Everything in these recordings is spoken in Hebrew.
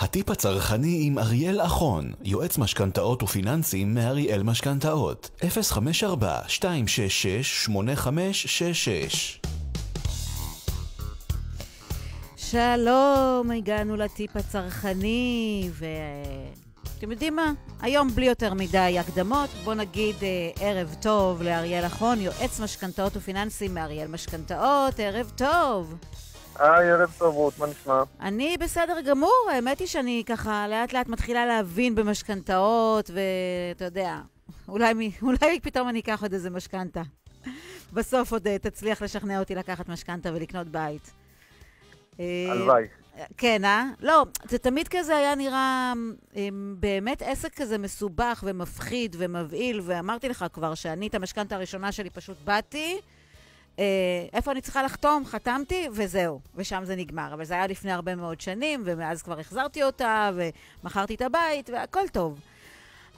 הטיפ הצרכני עם אריאל אחון, יועץ משכנתאות ופיננסים מאריאל משכנתאות, 054-266-8566 שלום, הגענו לטיפ הצרכני, ואתם יודעים מה? היום בלי יותר מדי הקדמות, בואו נגיד אה, ערב טוב לאריאל אחון, יועץ משכנתאות ופיננסים מאריאל משכנתאות, ערב טוב. היי, ערב טוב, רות, מה נשמע? אני בסדר גמור, האמת היא שאני ככה לאט לאט מתחילה להבין במשכנתאות, ואתה יודע, אולי, אולי פתאום אני אקח עוד איזה משכנתה. בסוף עוד אה, תצליח לשכנע אותי לקחת משכנתה ולקנות בית. אה, הלוואי. כן, אה? לא, זה תמיד כזה היה נראה אמ, באמת עסק כזה מסובך ומפחיד ומבהיל, ואמרתי לך כבר שאני את המשכנתה הראשונה שלי פשוט באתי, אה, איפה אני צריכה לחתום? חתמתי, וזהו. ושם זה נגמר. אבל זה היה לפני הרבה מאוד שנים, ומאז כבר החזרתי אותה, ומכרתי את הבית, והכל טוב.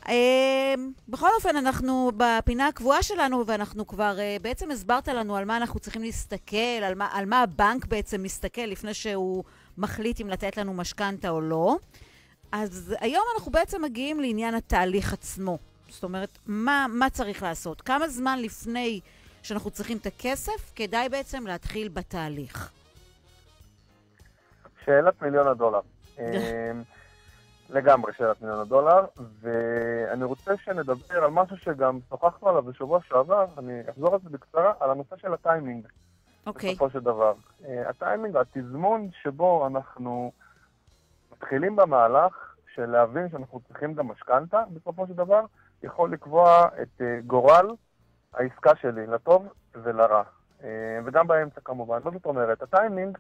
אה, בכל אופן, אנחנו בפינה הקבועה שלנו, ואנחנו כבר, אה, בעצם הסברת לנו על מה אנחנו צריכים להסתכל, על מה, על מה הבנק בעצם מסתכל לפני שהוא מחליט אם לתת לנו משכנתה או לא. אז היום אנחנו בעצם מגיעים לעניין התהליך עצמו. זאת אומרת, מה, מה צריך לעשות? כמה זמן לפני שאנחנו צריכים את הכסף, כדאי בעצם להתחיל בתהליך. שאלת מיליון הדולר. אמ, לגמרי שאלת מיליון הדולר, ואני רוצה שנדבר על משהו שגם שוחחנו עליו בשבוע שעבר, אני אחזור על זה בקצרה, על הנושא של הטיימינג. אוקיי. Okay. בסופו של דבר. Uh, הטיימינג, התזמון שבו אנחנו מתחילים במהלך של להבין שאנחנו צריכים גם משכנתה, בסופו של דבר, יכול לקבוע את uh, גורל העסקה שלי, לטוב ולרע. אה, וגם באמצע כמובן. מה זאת אומרת? הטיימינג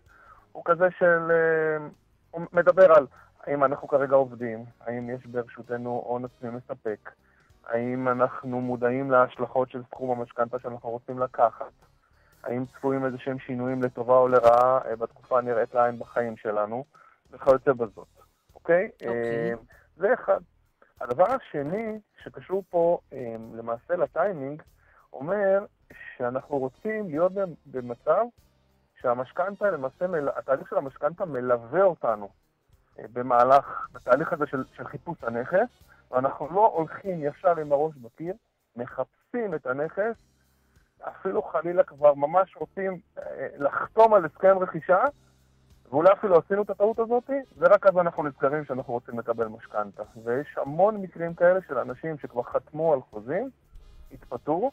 הוא כזה של... אה, הוא מדבר על האם אנחנו כרגע עובדים, האם יש ברשותנו הון עצמי מספק, האם אנחנו מודעים להשלכות של סכום המשכנתה שאנחנו רוצים לקחת, האם צפויים איזה שהם שינויים לטובה או לרעה אה, בתקופה הנראית לעין בחיים שלנו, וכיוצא בזאת, אוקיי? אוקיי. זה אחד. הדבר השני שקשור פה למעשה לטיימינג, אומר שאנחנו רוצים להיות במצב שהמשכנתה, למעשה, התהליך של המשכנתה מלווה אותנו אה, במהלך, בתהליך הזה של, של חיפוש הנכס, ואנחנו לא הולכים ישר עם הראש בקיר, מחפשים את הנכס, אפילו חלילה כבר ממש רוצים אה, לחתום על הסכם רכישה, ואולי אפילו עשינו את הטעות הזאת, ורק אז אנחנו נזכרים שאנחנו רוצים לקבל משכנתה. ויש המון מקרים כאלה של אנשים שכבר חתמו על חוזים, התפטרו,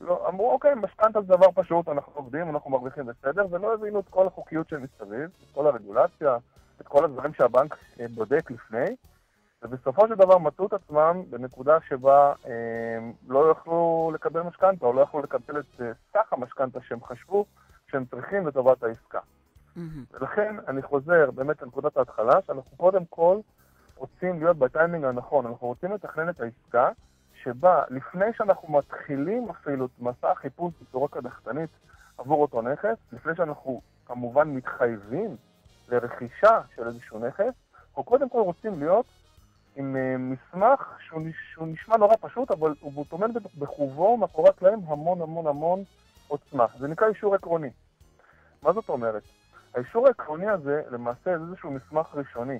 לא, אמרו, אוקיי, משכנתה זה דבר פשוט, אנחנו עובדים, אנחנו מרוויחים בסדר, ולא הבינו את כל החוקיות שמסביב, את כל הרגולציה, את כל הדברים שהבנק אה, בודק לפני, ובסופו של דבר מצאו את עצמם בנקודה שבה אה, לא יכלו לקבל משכנתה, או לא יכלו לקבל את אה, סך המשכנתה שהם חשבו שהם צריכים לטובת העסקה. Mm-hmm. ולכן אני חוזר באמת לנקודת ההתחלה, שאנחנו קודם כל רוצים להיות בטיימינג הנכון, אנחנו רוצים לתכנן את העסקה שבה לפני שאנחנו מתחילים אפילו את מסע החיפוש בצורה קדחתנית עבור אותו נכס, לפני שאנחנו כמובן מתחייבים לרכישה של איזשהו נכס, אנחנו קודם כל רוצים להיות עם uh, מסמך שהוא, שהוא נשמע נורא פשוט, אבל הוא טומן בחובו מאחורי הקלעים המון המון המון עוצמה. זה נקרא אישור עקרוני. מה זאת אומרת? האישור העקרוני הזה למעשה זה איזשהו מסמך ראשוני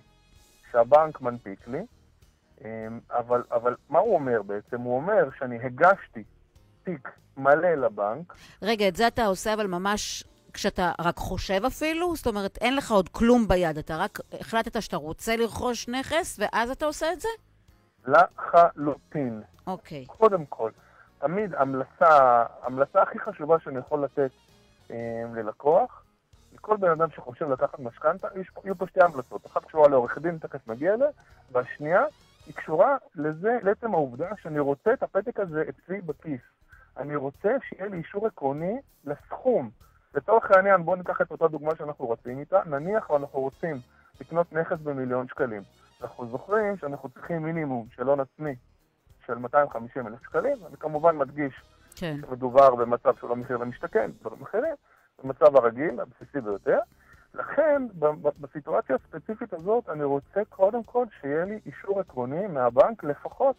שהבנק מנפיק לי, אבל, אבל מה הוא אומר בעצם? הוא אומר שאני הגשתי תיק מלא לבנק. רגע, את זה אתה עושה אבל ממש כשאתה רק חושב אפילו? זאת אומרת, אין לך עוד כלום ביד, אתה רק החלטת שאתה רוצה לרכוש נכס, ואז אתה עושה את זה? לחלוטין. אוקיי. Okay. קודם כל, תמיד המלצה, המלצה הכי חשובה שאני יכול לתת אה, ללקוח, לכל בן אדם שחושב לקחת משכנתה, יהיו פה שתי המלצות. אחת קשורה לעורך דין, תכף נגיע אליה, והשנייה, היא קשורה לזה, לעצם העובדה שאני רוצה את הפתק הזה אצלי בכיס. אני רוצה שיהיה לי אישור עקרוני לסכום. לצורך העניין, בואו ניקח את אותה דוגמה שאנחנו רצים איתה, נניח ואנחנו רוצים לקנות נכס במיליון שקלים. אנחנו זוכרים שאנחנו צריכים מינימום של הון עצמי של 250 אלף שקלים, אני כמובן מדגיש כן. שמדובר במצב שהוא לא מחיר למשתכן, דברים אחרים, במצב הרגיל, הבסיסי ביותר. לכן, בסיטואציה הספציפית הזאת, אני רוצה קודם כל שיהיה לי אישור עקרוני מהבנק לפחות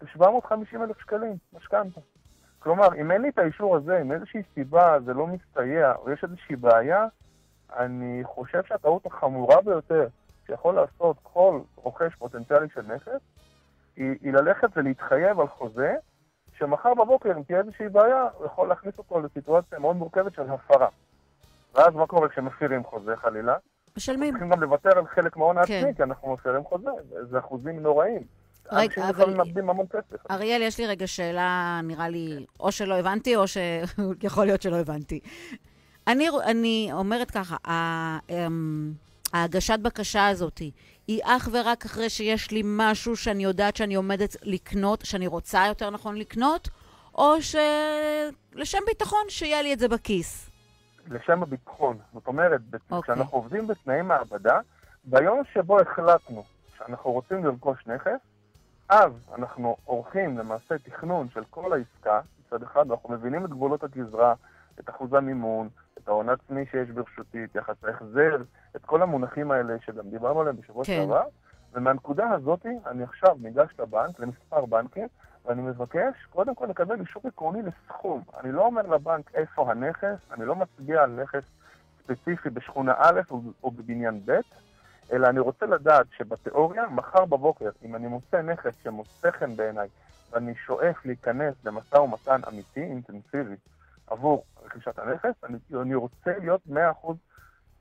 ב-750 אלף שקלים, משכנתה. כלומר, אם אין לי את האישור הזה, אם מאיזושהי סיבה זה לא מסתייע, או יש איזושהי בעיה, אני חושב שהטעות החמורה ביותר שיכול לעשות כל רוכש פוטנציאלי של נכס, היא, היא ללכת ולהתחייב על חוזה, שמחר בבוקר, אם תהיה איזושהי בעיה, הוא יכול להכניס אותו לסיטואציה מאוד מורכבת של הפרה. ואז מה קורה כשמפירים חוזה חלילה? משלמים. צריכים גם לוותר על חלק מההון כן. העצמי, כי אנחנו מפירים חוזה, זה אחוזים נוראים. רגע, אבל- לפעמים מאבדים המון כסף. אריאל, יש לי רגע שאלה, נראה לי, או שלא הבנתי, או שיכול להיות שלא הבנתי. אני, אני אומרת ככה, אמ, ההגשת בקשה הזאת היא אך ורק אחרי שיש לי משהו שאני יודעת שאני עומדת לקנות, שאני רוצה יותר נכון לקנות, או שלשם ביטחון שיהיה לי את זה בכיס. לשם הביטחון. זאת אומרת, בת- אוקיי. כשאנחנו עובדים בתנאי מעבדה, ביום שבו החלטנו שאנחנו רוצים לרכוש נכס, אז אנחנו עורכים למעשה תכנון של כל העסקה, מצד אחד, ואנחנו מבינים את גבולות הגזרה, את אחוז המימון, את ההון העצמי שיש ברשותי, את יחס ההחזר, את כל המונחים האלה שגם דיברנו עליהם בשבוע כן. שעבר, ומהנקודה הזאת אני עכשיו ניגש לבנק, למספר בנקים, ואני מבקש קודם כל לקבל אישור עקרוני לסכום. אני לא אומר לבנק איפה הנכס, אני לא מצביע על נכס ספציפי בשכונה א' או, בבניין ב', אלא אני רוצה לדעת שבתיאוריה, מחר בבוקר, אם אני מוצא נכס שמוצא חן בעיניי, ואני שואף להיכנס למשא ומתן אמיתי, אינטנסיבי, עבור רכישת הנכס, אני, אני רוצה להיות 100%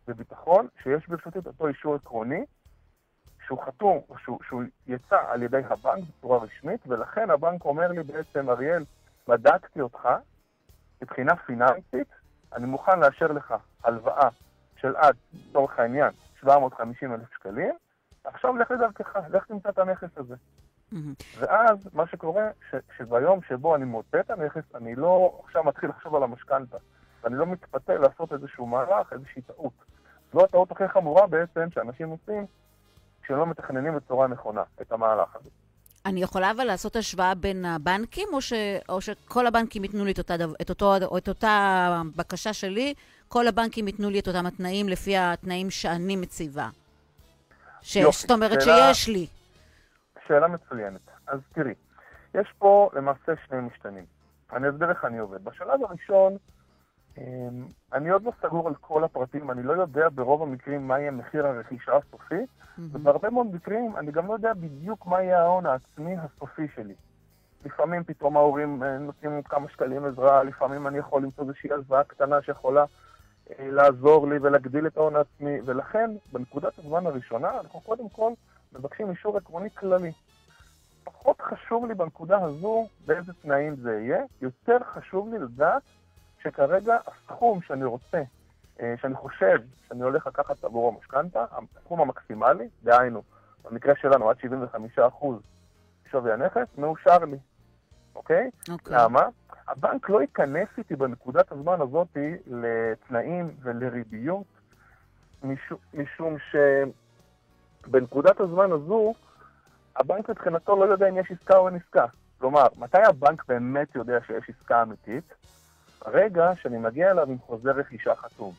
בביטחון שיש ברשותי את אותו אישור עקרוני, שהוא חתום, שהוא, שהוא יצא על ידי הבנק בצורה רשמית, ולכן הבנק אומר לי בעצם, אריאל, בדקתי אותך, מבחינה פיננסית, אני מוכן לאשר לך הלוואה של עד, לצורך העניין, 750 אלף שקלים, עכשיו לך לדרכך, לך תמצא את הנכס הזה. ואז מה שקורה, ש, שביום שבו אני מוצא את הנכס, אני לא עכשיו מתחיל לחשוב על המשכנתה, ואני לא מתפתה לעשות איזשהו מהלך, איזושהי טעות. זו הטעות הכי חמורה בעצם שאנשים עושים כשהם לא מתכננים בצורה נכונה את המהלך הזה. אני יכולה אבל לעשות השוואה בין הבנקים, או, ש, או שכל הבנקים ייתנו לי את אותה, את, אותו, או את אותה בקשה שלי, כל הבנקים ייתנו לי את אותם התנאים לפי התנאים שאני מציבה? ש, יופי, זאת אומרת שאלה- שיש לי. שאלה מצוינת. אז תראי, יש פה למעשה שני משתנים. אני אסביר איך אני עובד. בשלב הראשון, אני עוד לא סגור על כל הפרטים, אני לא יודע ברוב המקרים מה יהיה מחיר הרכישה הסופי. ובהרבה מאוד מקרים אני גם לא יודע בדיוק מה יהיה ההון העצמי הסופי שלי. לפעמים פתאום ההורים אה, נותנים כמה שקלים עזרה, לפעמים אני יכול למצוא איזושהי הלוואה קטנה שיכולה אה, לעזור לי ולהגדיל את ההון העצמי, ולכן בנקודת הזמן הראשונה אנחנו קודם כל מבקשים אישור עקרוני כללי. פחות חשוב לי בנקודה הזו באיזה תנאים זה יהיה, יותר חשוב לי לדעת שכרגע הסכום שאני רוצה, אה, שאני חושב שאני הולך לקחת עבורו משכנתה, הסכום המקסימלי, דהיינו, במקרה שלנו עד 75% שווי הנכס, מאושר לי, אוקיי? אוקיי. למה? הבנק לא ייכנס איתי בנקודת הזמן הזאת לתנאים ולריביות, משום, משום שבנקודת הזמן הזו, הבנק מבחינתו לא יודע אם יש עסקה או אין עסקה. כלומר, מתי הבנק באמת יודע שיש עסקה אמיתית? ברגע שאני מגיע אליו עם חוזה רכישה חתום.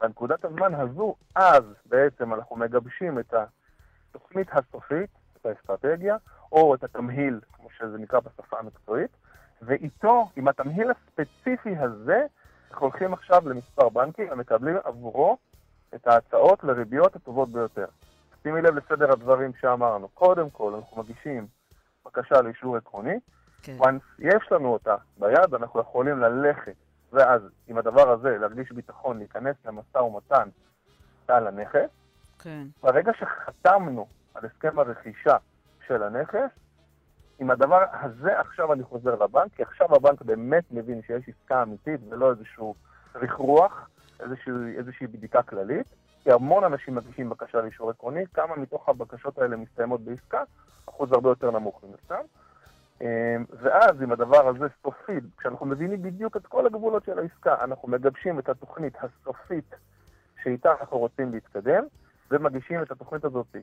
בנקודת הזמן הזו, אז בעצם אנחנו מגבשים את התוכנית הסופית, את האסטרטגיה, או את התמהיל, כמו שזה נקרא בשפה המקצועית, ואיתו, עם התמהיל הספציפי הזה, אנחנו הולכים עכשיו למספר בנקים ומקבלים עבורו את ההצעות לריביות הטובות ביותר. שימי לב לסדר הדברים שאמרנו. קודם כל, אנחנו מגישים בקשה לאישור עקרוני, כן. once יש לנו אותה ביד, אנחנו יכולים ללכת, ואז עם הדבר הזה להרגיש ביטחון, להיכנס למשא ומתן על הנכס. כן. ברגע שחתמנו על הסכם הרכישה של הנכס, עם הדבר הזה עכשיו אני חוזר לבנק, כי עכשיו הבנק באמת מבין שיש עסקה אמיתית ולא איזשהו ריח איזושהי, איזושהי בדיקה כללית, כי המון אנשים מגישים בקשה לאישור עקרוני, כמה מתוך הבקשות האלה מסתיימות בעסקה, אחוז הרבה יותר נמוך מן הסתם. אמ, ואז עם הדבר הזה סופית, כשאנחנו מבינים בדיוק את כל הגבולות של העסקה, אנחנו מגבשים את התוכנית הסופית שאיתה אנחנו רוצים להתקדם, ומגישים את התוכנית הזאת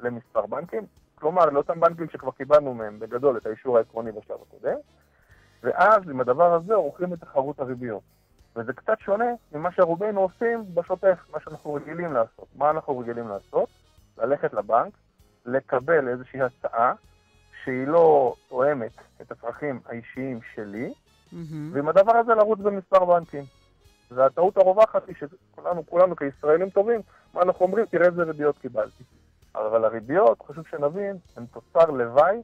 למספר בנקים, כלומר לאותם בנקים שכבר קיבלנו מהם בגדול את האישור העקרוני בשלב הקודם, ואז עם הדבר הזה עורכים את תחרות הריביות. וזה קצת שונה ממה שרובנו עושים בשוטף, מה שאנחנו רגילים לעשות. מה אנחנו רגילים לעשות? ללכת לבנק, לקבל איזושהי הצעה שהיא לא תואמת את הצרכים האישיים שלי, מהמם. ועם הדבר הזה לרוץ במספר בנקים. והטעות הרווחת היא שכולנו כולנו כישראלים טובים, מה אנחנו אומרים? תראה איזה ריביות קיבלתי. אבל הריביות, חשוב שנבין, הן תוצר לוואי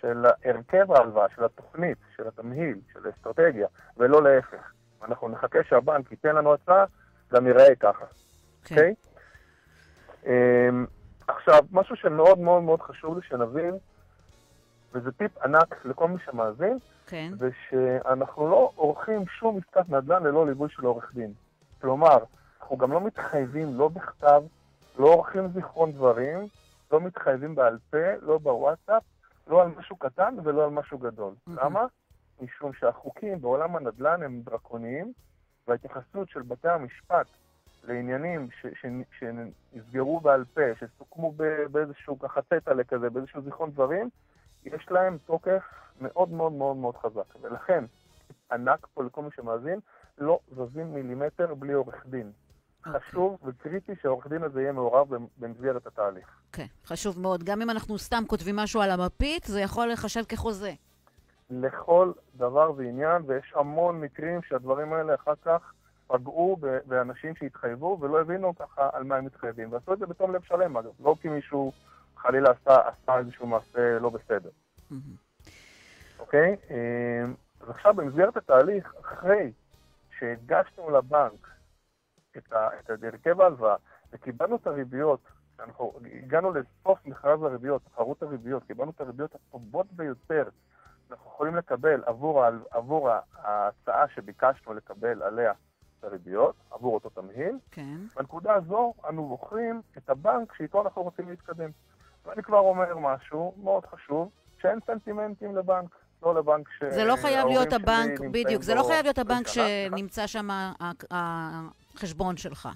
של הרכב ההלוואה, של התוכנית, של התמהיל, של האסטרטגיה, ולא להפך. אנחנו נחכה שהבנק ייתן לנו הצעה, גם ייראה ככה. כן. אוקיי? אמ, עכשיו, משהו שמאוד מאוד מאוד חשוב לי שנבין, וזה טיפ ענק לכל מי שמאזין, כן. זה שאנחנו לא עורכים שום עסקת נדל"ן ללא ליווי של עורך דין. כלומר, אנחנו גם לא מתחייבים, לא בכתב, לא עורכים זיכרון דברים, לא מתחייבים בעל פה, לא בוואטסאפ, לא על משהו קטן ולא על משהו גדול. Mhm. למה? משום שהחוקים בעולם הנדל"ן הם דרקוניים, וההתייחסות של בתי המשפט לעניינים שנסגרו בעל פה, שסוכמו באיזשהו ככה טטלה כזה, באיזשהו זיכרון דברים, יש להם תוקף מאוד מאוד מאוד מאוד חזק. ולכן, ענק פה לכל מי שמאזין, לא זזים מילימטר בלי עורך דין. אוקיי. חשוב וקריטי שהעורך דין הזה יהיה מעורב במ- במסגרת התהליך. כן, חשוב מאוד. גם אם אנחנו סתם כותבים משהו על המפית, זה יכול לחשב כחוזה. לכל דבר ועניין, ויש המון מקרים שהדברים האלה אחר כך פגעו באנשים שהתחייבו ולא הבינו ככה על מה הם מתחייבים. ועשו את זה בתום לב שלם, אגב. לא כי מישהו חלילה עשה, עשה איזשהו מעשה לא בסדר, מהמם. אוקיי? אה, אז עכשיו במסגרת התהליך, אחרי שהגשנו לבנק את, ה, את הרכב ההלוואה וקיבלנו את הריביות, אנחנו הגענו לסוף מכרז הריביות, תחרות הריביות, קיבלנו את הריביות הטובות ביותר אנחנו יכולים לקבל עבור, עבור ההצעה שביקשנו לקבל עליה את הריביות, עבור אותו תמהיל. כן. בנקודה הזו אנו בוחרים את הבנק שאיתו אנחנו רוצים להתקדם. ואני כבר אומר משהו מאוד חשוב, שאין סנטימנטים לבנק, לא לבנק ש... זה לא חייב להיות הבנק, בדיוק, זה לא חייב להיות הבנק. שנמצא שם החשבון שלך.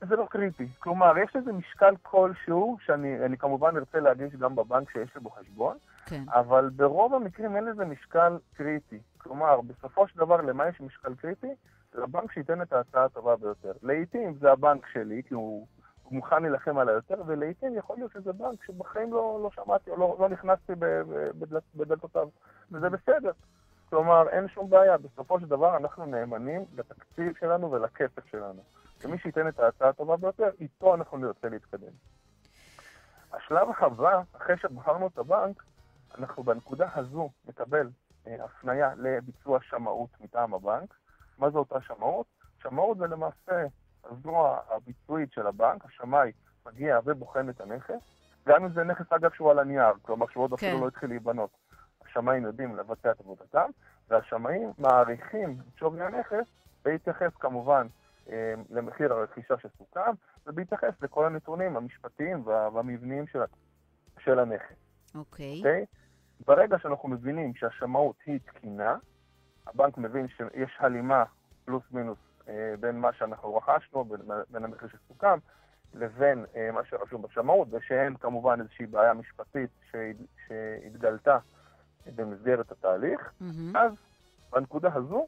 זה לא קריטי. כלומר, יש לזה משקל כלשהו, שאני אני כמובן ארצה להגיש גם בבנק שיש לי בו חשבון, כן. אבל ברוב המקרים אין לזה משקל קריטי. כלומר, בסופו של דבר, למה יש משקל קריטי? לבנק שייתן את ההצעה הטובה ביותר. לעיתים זה הבנק שלי, כי הוא, הוא מוכן להילחם על היותר, ולעיתים יכול להיות שזה בנק שבחיים לא, לא שמעתי או לא, לא נכנסתי בדלתותיו, וזה בסדר. כלומר, אין שום בעיה. בסופו של דבר אנחנו נאמנים לתקציב שלנו ולכסף שלנו. ומי שייתן את ההצעה הטובה ביותר, איתו אנחנו נרצה להתקדם. השלב הבא, אחרי שבחרנו את הבנק, אנחנו בנקודה הזו נקבל אה, הפניה לביצוע שמאות מטעם הבנק. מה זה אותה שמאות? שמאות זה למעשה הזרוע הביצועית של הבנק, השמאי מגיע ובוחן את הנכס, גם אם זה נכס אגב שהוא על הנייר, כלומר שהוא עוד כן. אפילו לא התחיל להיבנות. השמאים יודעים לבצע את עבודתם, והשמאים מעריכים את שווי הנכס בהתייחס כמובן אה, למחיר הרכישה שסוכם, ובהתייחס לכל הנתונים המשפטיים וה- והמבניים של, של הנכס. אוקיי. אוקיי? ברגע שאנחנו מבינים שהשמאות היא תקינה, הבנק מבין שיש הלימה פלוס מינוס בין מה שאנחנו רכשנו, בין, בין המחיר שסוכם, לבין אה, מה שרשום בשמאות, ושאין כמובן איזושהי בעיה משפטית שהת, שהתגלתה במסגרת התהליך, מהמם. אז בנקודה הזו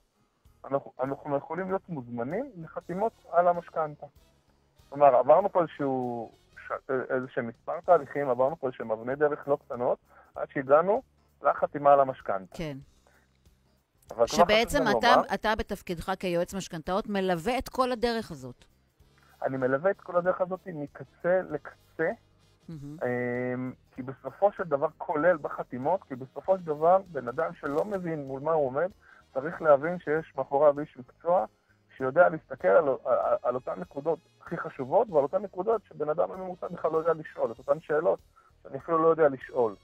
אנחנו, אנחנו יכולים להיות מוזמנים לחתימות על המשכנתה. כלומר, עברנו פה איזשהו, איזשהם מספר תהליכים, עברנו פה איזשהם אבני דרך לא קטנות, עד שהגענו לחתימה על המשכנתה. כן. שבעצם אתה, לומר, אתה בתפקידך כיועץ משכנתאות מלווה את כל הדרך הזאת. אני מלווה את כל הדרך הזאת מקצה לקצה. אמ, כי בסופו של דבר, כולל בחתימות, כי בסופו של דבר, בן אדם שלא מבין מול מה הוא עומד, צריך להבין שיש מאחוריו איש מקצוע שיודע להסתכל על, על, על אותן נקודות הכי חשובות ועל אותן נקודות שבן אדם בממוצע בכלל לא יודע לשאול, את אותן שאלות שאני אפילו לא יודע לשאול.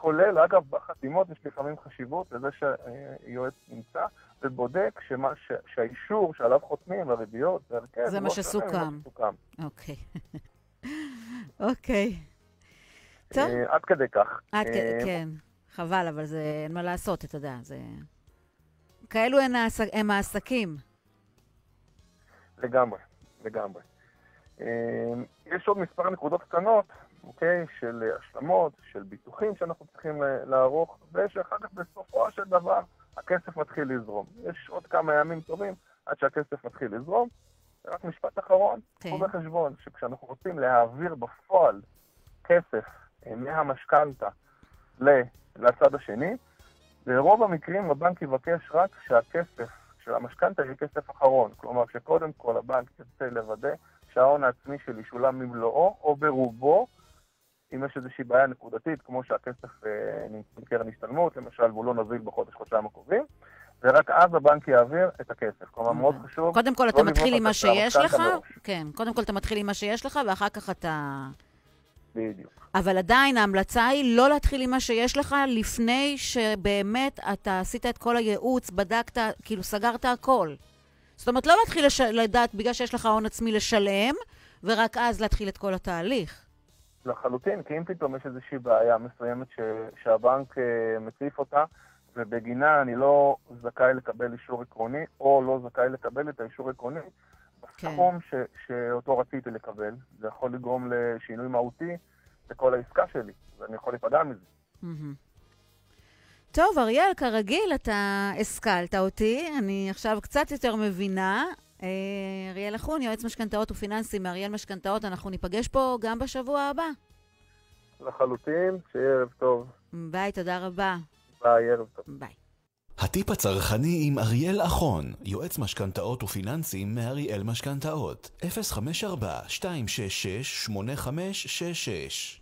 כולל, אגב, בחתימות יש לפעמים חשיבות לזה שיועץ נמצא ובודק שמה, ש, שהאישור שעליו חותמים, הריביות, זה מה לא שונה ממה שסוכם. שסוכם. אוקיי. אוקיי. טוב, אה, עד כדי כך. עד כ... אה, כן. חבל, אבל זה אין מה לעשות, אתה יודע, זה... כאלו הם העסקים. לגמרי, לגמרי. אה, יש עוד מספר נקודות קטנות, אוקיי, של אה, השלמות, של ביטוחים שאנחנו צריכים אה, לערוך, ושאחר כך בסופו של דבר הכסף מתחיל לזרום. יש עוד כמה ימים טובים עד שהכסף מתחיל לזרום. רק משפט אחרון, כן. קחו בחשבון שכשאנחנו רוצים להעביר בפועל כסף אה, מהמשכנתה לצד השני, ברוב המקרים הבנק יבקש רק שהכסף שהמשכנתה היא כסף אחרון. כלומר, שקודם כל הבנק ירצה לוודא שההון העצמי שלי שולם ממלואו או ברובו, אם יש איזושהי בעיה נקודתית, כמו שהכסף אה, נמצא בקרן השתלמות, למשל, והוא לא נזיל בחודש-חודשיים הקרובים, ורק אז הבנק יעביר את הכסף. כלומר, מאוד חשוב... קודם כל לא אתה מתחיל עם מה שיש לך. כן, קודם כל אתה מתחיל עם מה שיש לך, ואחר כך אתה... בדיוק. אבל עדיין ההמלצה היא לא להתחיל עם מה שיש לך לפני שבאמת אתה עשית את כל הייעוץ, בדקת, כאילו סגרת הכל. זאת אומרת, לא להתחיל לש... לדעת בגלל שיש לך הון עצמי לשלם, ורק אז להתחיל את כל התהליך. לחלוטין, כי אם פתאום יש איזושהי בעיה מסוימת ש, שהבנק אה, מציף אותה, ובגינה אני לא זכאי לקבל אישור עקרוני, או לא זכאי לקבל את האישור העקרוני, כן. בסכום ש, שאותו רציתי לקבל, זה יכול לגרום לשינוי מהותי בכל העסקה שלי, ואני יכול להיפגע מזה. מהמם. טוב, אריאל, כרגיל, אתה השכלת אותי, אני עכשיו קצת יותר מבינה. אה, אריאל אחון, יועץ משכנתאות ופיננסי מאריאל משכנתאות, אנחנו ניפגש פה גם בשבוע הבא. לחלוטין, שיהיה ערב טוב. ביי, תודה רבה. ביי, ערב טוב. ביי. הטיפ הצרכני עם אריאל אחון, יועץ משכנתאות ופיננסים מאריאל משכנתאות, 054-266-8566